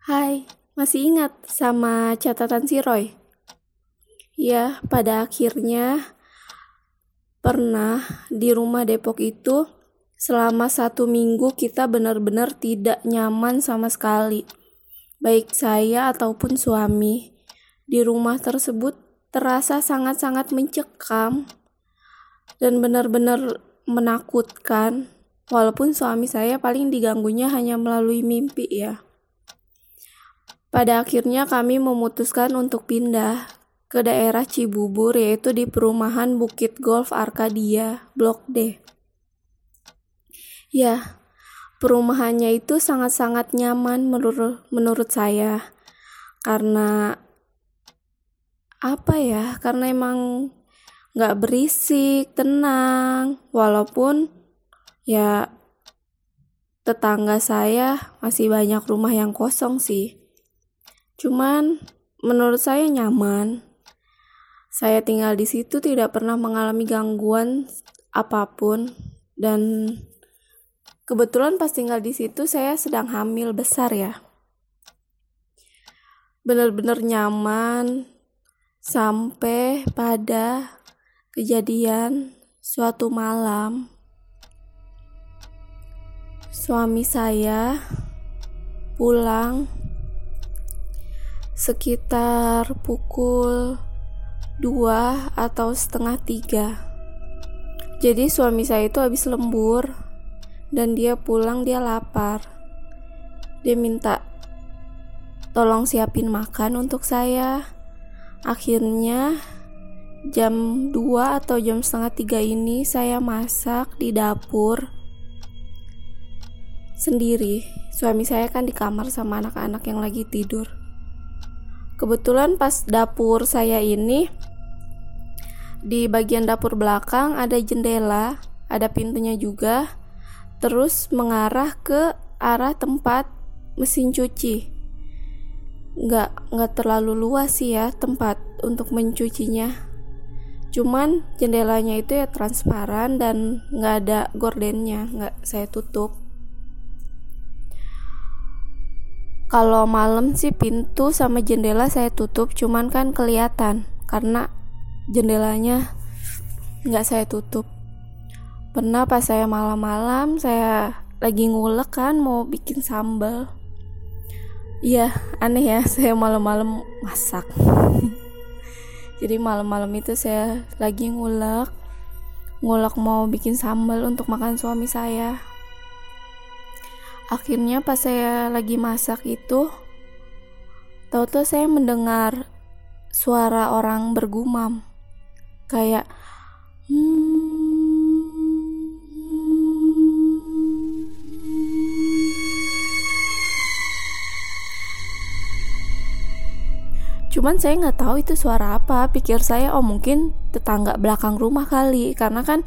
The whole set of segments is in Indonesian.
Hai, masih ingat sama catatan si Roy? Ya, pada akhirnya pernah di rumah Depok itu selama satu minggu kita benar-benar tidak nyaman sama sekali. Baik saya ataupun suami. Di rumah tersebut terasa sangat-sangat mencekam dan benar-benar menakutkan. Walaupun suami saya paling diganggunya hanya melalui mimpi ya. Pada akhirnya kami memutuskan untuk pindah ke daerah Cibubur yaitu di perumahan Bukit Golf Arkadia, Blok D. Ya, perumahannya itu sangat-sangat nyaman menurut menurut saya. Karena apa ya? Karena emang nggak berisik, tenang, walaupun ya tetangga saya masih banyak rumah yang kosong sih. Cuman menurut saya nyaman. Saya tinggal di situ tidak pernah mengalami gangguan apa pun dan kebetulan pas tinggal di situ saya sedang hamil besar ya. Benar-benar nyaman sampai pada kejadian suatu malam suami saya pulang sekitar pukul dua atau setengah tiga. Jadi suami saya itu habis lembur dan dia pulang dia lapar. Dia minta tolong siapin makan untuk saya. Akhirnya jam 2 atau jam setengah tiga ini saya masak di dapur sendiri. Suami saya kan di kamar sama anak-anak yang lagi tidur. Kebetulan pas dapur saya ini di bagian dapur belakang ada jendela, ada pintunya juga, terus mengarah ke arah tempat mesin cuci. Nggak, nggak terlalu luas sih ya tempat untuk mencucinya. Cuman jendelanya itu ya transparan dan nggak ada gordennya, nggak saya tutup. Kalau malam sih pintu sama jendela saya tutup, cuman kan kelihatan. Karena jendelanya nggak saya tutup. Pernah pas saya malam-malam saya lagi ngulek kan mau bikin sambal. Iya aneh ya saya malam-malam masak. Jadi malam-malam itu saya lagi ngulek ngulek mau bikin sambal untuk makan suami saya akhirnya pas saya lagi masak itu tahu-tahu saya mendengar suara orang bergumam kayak Cuman saya nggak tahu itu suara apa. Pikir saya oh mungkin tetangga belakang rumah kali karena kan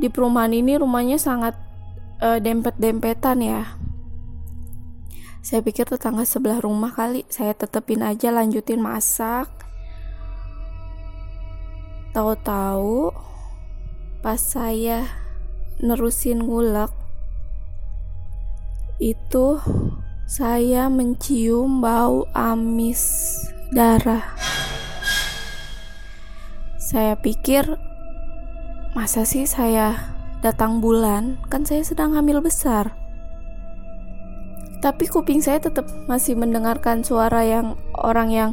di perumahan ini rumahnya sangat uh, dempet-dempetan ya. Saya pikir tetangga sebelah rumah kali. Saya tetepin aja lanjutin masak Tahu-tahu pas saya nerusin ngulek itu saya mencium bau amis darah. Saya pikir masa sih saya datang bulan kan saya sedang hamil besar. Tapi kuping saya tetap masih mendengarkan suara yang orang yang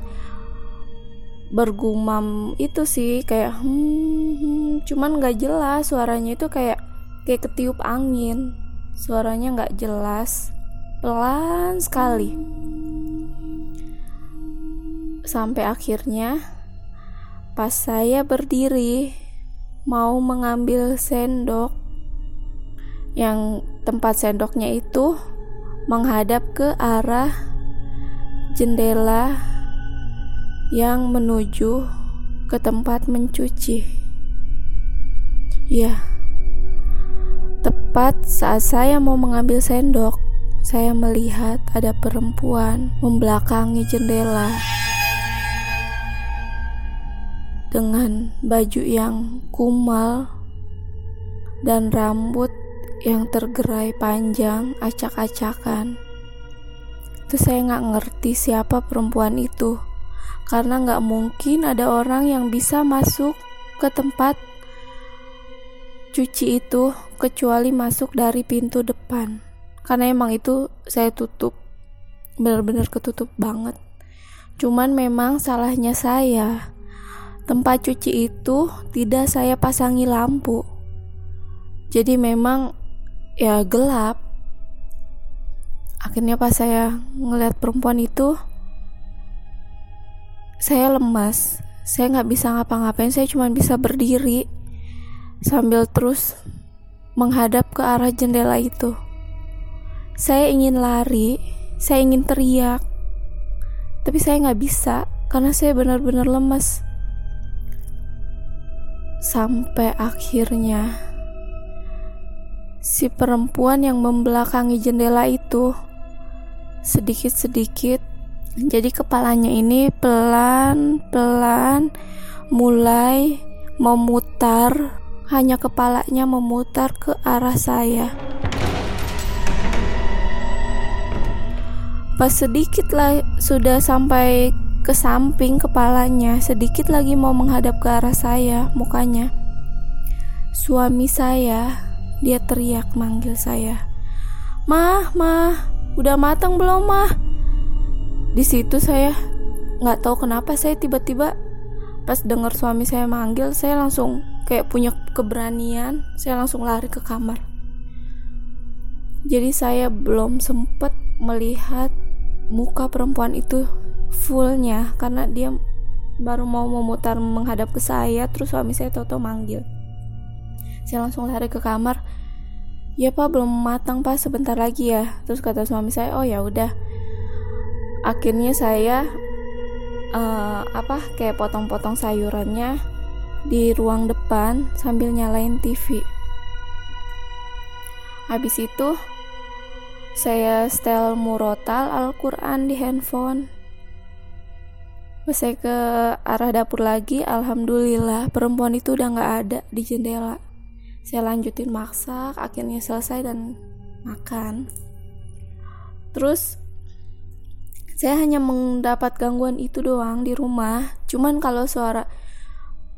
bergumam itu sih kayak hmm, hmm. Cuman nggak jelas suaranya itu kayak kayak ketiup angin. Suaranya nggak jelas pelan sekali. Sampai akhirnya pas saya berdiri mau mengambil sendok yang tempat sendoknya itu menghadap ke arah jendela yang menuju ke tempat mencuci. Ya, tepat saat saya mau mengambil sendok, saya melihat ada perempuan membelakangi jendela dengan baju yang kumal dan rambut yang tergerai panjang acak-acakan. itu saya nggak ngerti siapa perempuan itu karena nggak mungkin ada orang yang bisa masuk ke tempat cuci itu kecuali masuk dari pintu depan. Karena emang itu saya tutup benar-benar ketutup banget. Cuman memang salahnya saya. Tempat cuci itu tidak saya pasangi lampu. Jadi memang ya gelap. Akhirnya pas saya ngeliat perempuan itu saya lemas. Saya nggak bisa ngapa-ngapain saya cuma bisa berdiri sambil terus menghadap ke arah jendela itu. Saya ingin lari saya ingin teriak tapi saya nggak bisa karena saya benar-benar lemas. Sampai akhirnya si perempuan yang membelakangi jendela itu. Sedikit-sedikit jadi kepalanya ini pelan-pelan mulai memutar hanya kepalanya memutar ke arah saya. Pas sedikit lah sudah sampai ke samping kepalanya sedikit lagi mau menghadap ke arah saya mukanya. Suami saya dia teriak manggil saya. Mah mah udah matang belum mah? Di situ saya nggak tahu kenapa saya tiba-tiba pas dengar suami saya manggil saya langsung kayak punya keberanian saya langsung lari ke kamar. Jadi saya belum sempet melihat muka perempuan itu fullnya karena dia baru mau memutar menghadap ke saya terus suami saya toto manggil. Saya langsung lari ke kamar ya pak belum matang pak sebentar lagi ya. Terus kata suami saya oh ya udah. Akhirnya saya uh, apa kayak potong-potong sayurannya di ruang depan sambil nyalain TV habis itu saya setel murotal Al-Quran di handphone. Pas saya ke arah dapur lagi, alhamdulillah perempuan itu udah gak ada di jendela saya lanjutin masak akhirnya selesai dan makan. Terus saya hanya mendapat gangguan itu doang di rumah. Cuman kalau suara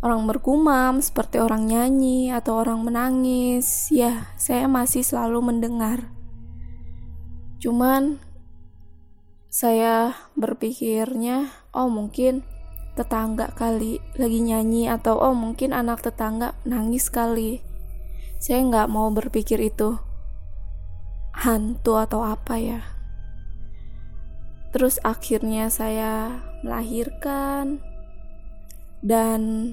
orang bergumam seperti orang nyanyi atau orang menangis ya saya masih selalu mendengar. Cuman saya berpikirnya oh mungkin tetangga kali lagi nyanyi atau oh mungkin anak tetangga nangis kali saya nggak mau berpikir itu hantu atau apa ya. Terus akhirnya saya melahirkan dan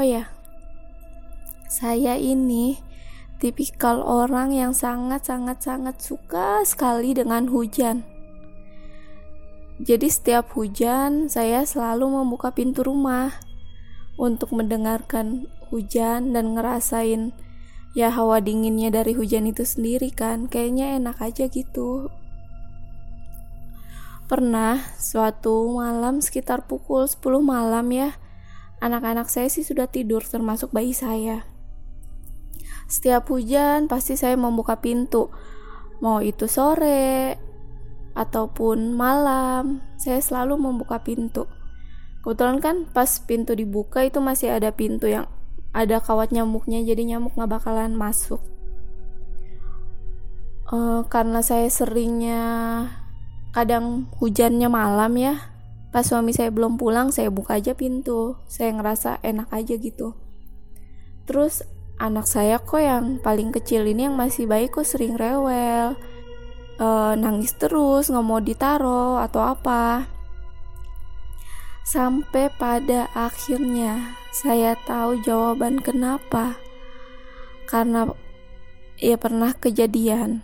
oh ya, saya ini tipikal orang yang sangat-sangat-sangat suka sekali dengan hujan. Jadi setiap hujan saya selalu membuka pintu rumah untuk mendengarkan hujan dan ngerasain ya hawa dinginnya dari hujan itu sendiri kan. Kayaknya enak aja gitu. Pernah suatu malam sekitar pukul 10 malam ya anak-anak saya sih sudah tidur termasuk bayi saya. Setiap hujan pasti saya membuka pintu. Mau itu sore ataupun malam saya selalu membuka pintu. Kebetulan kan pas pintu dibuka itu masih ada pintu yang ada kawat nyamuknya jadi nyamuk nggak bakalan masuk. Uh, karena saya seringnya kadang hujannya malam ya pas suami saya belum pulang saya buka aja pintu. Saya ngerasa enak aja gitu. Terus anak saya kok yang paling kecil ini yang masih baik kok sering rewel. Uh, nangis terus nggak mau ditaro atau apa Sampai pada akhirnya saya tahu jawaban kenapa. Karena ya pernah kejadian.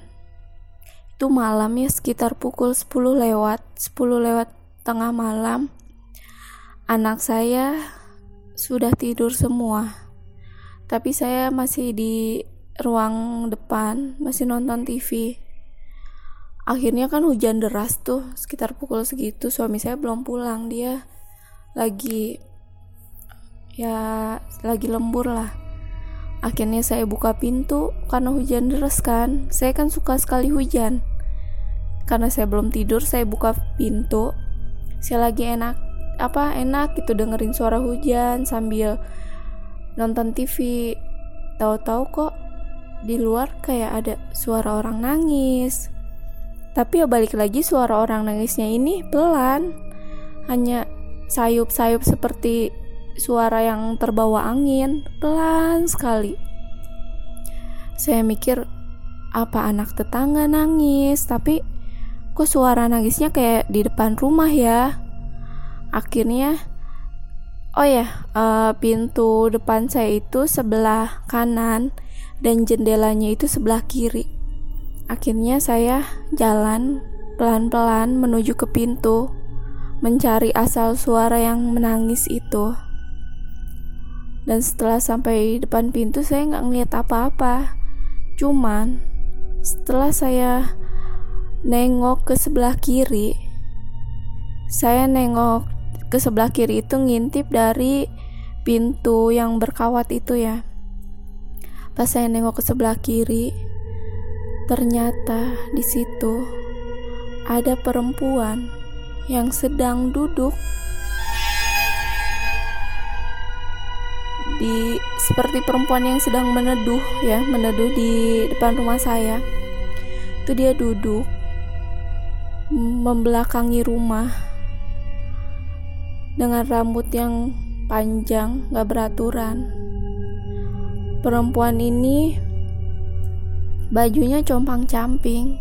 Itu malam ya sekitar pukul 10 lewat, 10 lewat tengah malam. Anak saya sudah tidur semua. Tapi saya masih di ruang depan, masih nonton TV akhirnya kan hujan deras tuh sekitar pukul segitu suami saya belum pulang dia lagi ya lagi lembur lah. Akhirnya saya buka pintu karena hujan deras kan. Saya kan suka sekali hujan. Karena saya belum tidur saya buka pintu. Saya lagi enak apa enak gitu dengerin suara hujan sambil nonton TV tahu-tahu kok di luar kayak ada suara orang nangis. Tapi ya balik lagi suara orang nangisnya ini pelan. Hanya sayup-sayup seperti suara yang terbawa angin pelan sekali. Saya mikir apa anak tetangga nangis? Tapi kok suara nangisnya kayak di depan rumah ya? Akhirnya oh ya uh, pintu depan saya itu sebelah kanan dan jendelanya itu sebelah kiri. Akhirnya saya jalan pelan-pelan menuju ke pintu mencari asal suara yang menangis itu. Dan setelah sampai depan pintu saya nggak ngeliat apa-apa. Cuman setelah saya nengok ke sebelah kiri saya nengok ke sebelah kiri itu ngintip dari pintu yang berkawat itu ya. Pas saya nengok ke sebelah kiri ternyata di situ ada perempuan yang sedang duduk di seperti perempuan yang sedang meneduh ya meneduh di depan rumah saya. Itu dia duduk membelakangi rumah dengan rambut yang panjang gak beraturan. Perempuan ini bajunya compang camping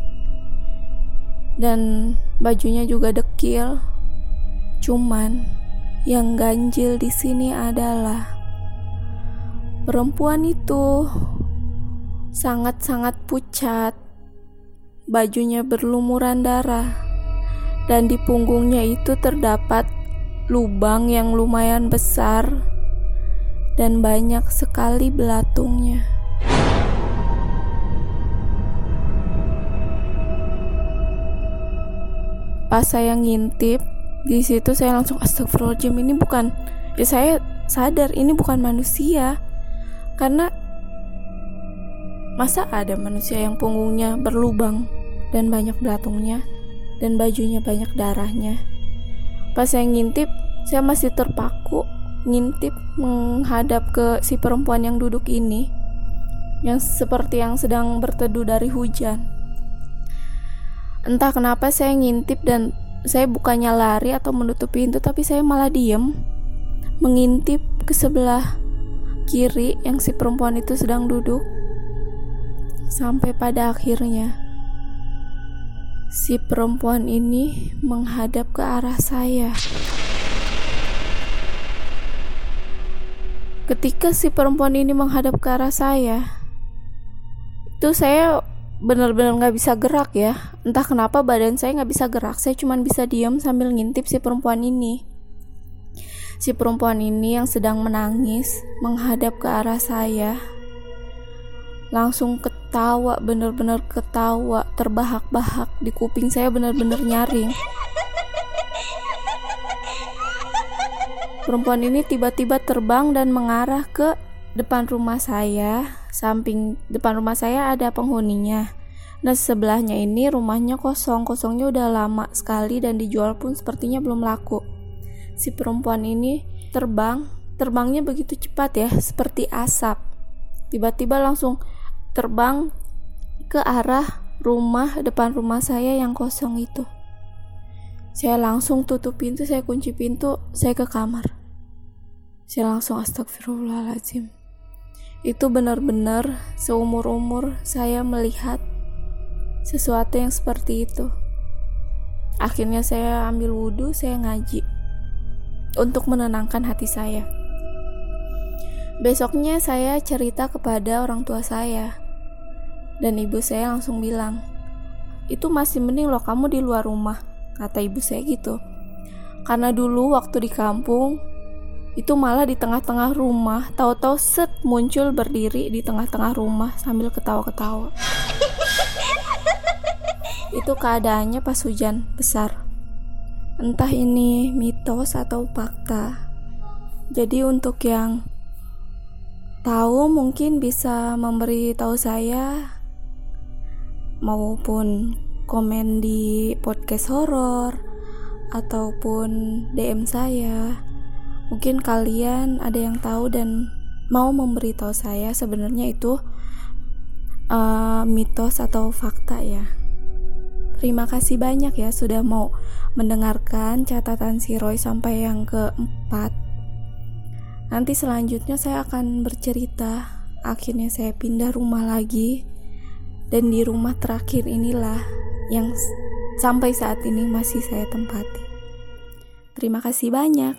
dan bajunya juga dekil. Cuman yang ganjil di sini adalah Perempuan itu. Sangat-sangat pucat, bajunya berlumuran darah, dan di punggungnya itu terdapat lubang yang lumayan besar. Dan banyak sekali belatungnya. Pas saya ngintip, di situ saya langsung astagfirullahaladzim ini bukan ya saya sadar ini bukan manusia karena masa ada manusia yang punggungnya berlubang dan banyak belatungnya dan bajunya banyak darahnya. Pas saya ngintip, saya masih terpaku ngintip menghadap ke si perempuan yang duduk ini yang seperti yang sedang berteduh dari hujan. Entah kenapa saya ngintip dan saya bukannya lari atau menutup pintu tapi saya malah diem mengintip ke sebelah kiri yang si perempuan itu sedang duduk. Sampai pada akhirnya si perempuan ini menghadap ke arah saya. Ketika si perempuan ini menghadap ke arah saya, itu saya benar-benar nggak bisa gerak ya. Entah kenapa badan saya nggak bisa gerak, saya cuma bisa diam sambil ngintip si perempuan ini. Si perempuan ini yang sedang menangis menghadap ke arah saya. Langsung ketawa, bener-bener ketawa, terbahak-bahak di kuping saya bener-bener nyaring. Perempuan ini tiba-tiba terbang dan mengarah ke depan rumah saya. Samping depan rumah saya ada penghuninya. Nah sebelahnya ini rumahnya kosong, kosongnya udah lama sekali dan dijual pun sepertinya belum laku. Si perempuan ini terbang. Terbangnya begitu cepat ya seperti asap. Tiba-tiba langsung terbang ke arah rumah depan rumah saya yang kosong itu. Saya langsung tutup pintu saya kunci pintu saya ke kamar. Saya langsung astagfirullahaladzim itu benar-benar seumur-umur saya melihat sesuatu yang seperti itu akhirnya saya ambil wudhu saya ngaji untuk menenangkan hati saya. Besoknya saya cerita kepada orang tua saya. Dan ibu saya langsung bilang, "Itu masih mending loh kamu di luar rumah." Kata ibu saya gitu. Karena dulu waktu di kampung itu malah di tengah-tengah rumah, tahu-tahu set muncul berdiri di tengah-tengah rumah sambil ketawa-ketawa. itu keadaannya pas hujan besar. Entah ini mitos atau fakta. Jadi untuk yang tahu mungkin bisa memberi tahu saya maupun komen di podcast horor ataupun DM saya. Mungkin kalian ada yang tahu dan mau memberitahu saya sebenarnya itu uh, mitos atau fakta ya. Terima kasih banyak ya sudah mau mendengarkan catatan si Roy sampai yang keempat. Nanti selanjutnya saya akan bercerita. Akhirnya saya pindah rumah lagi dan di rumah terakhir inilah yang sampai saat ini masih saya tempati. Terima kasih banyak.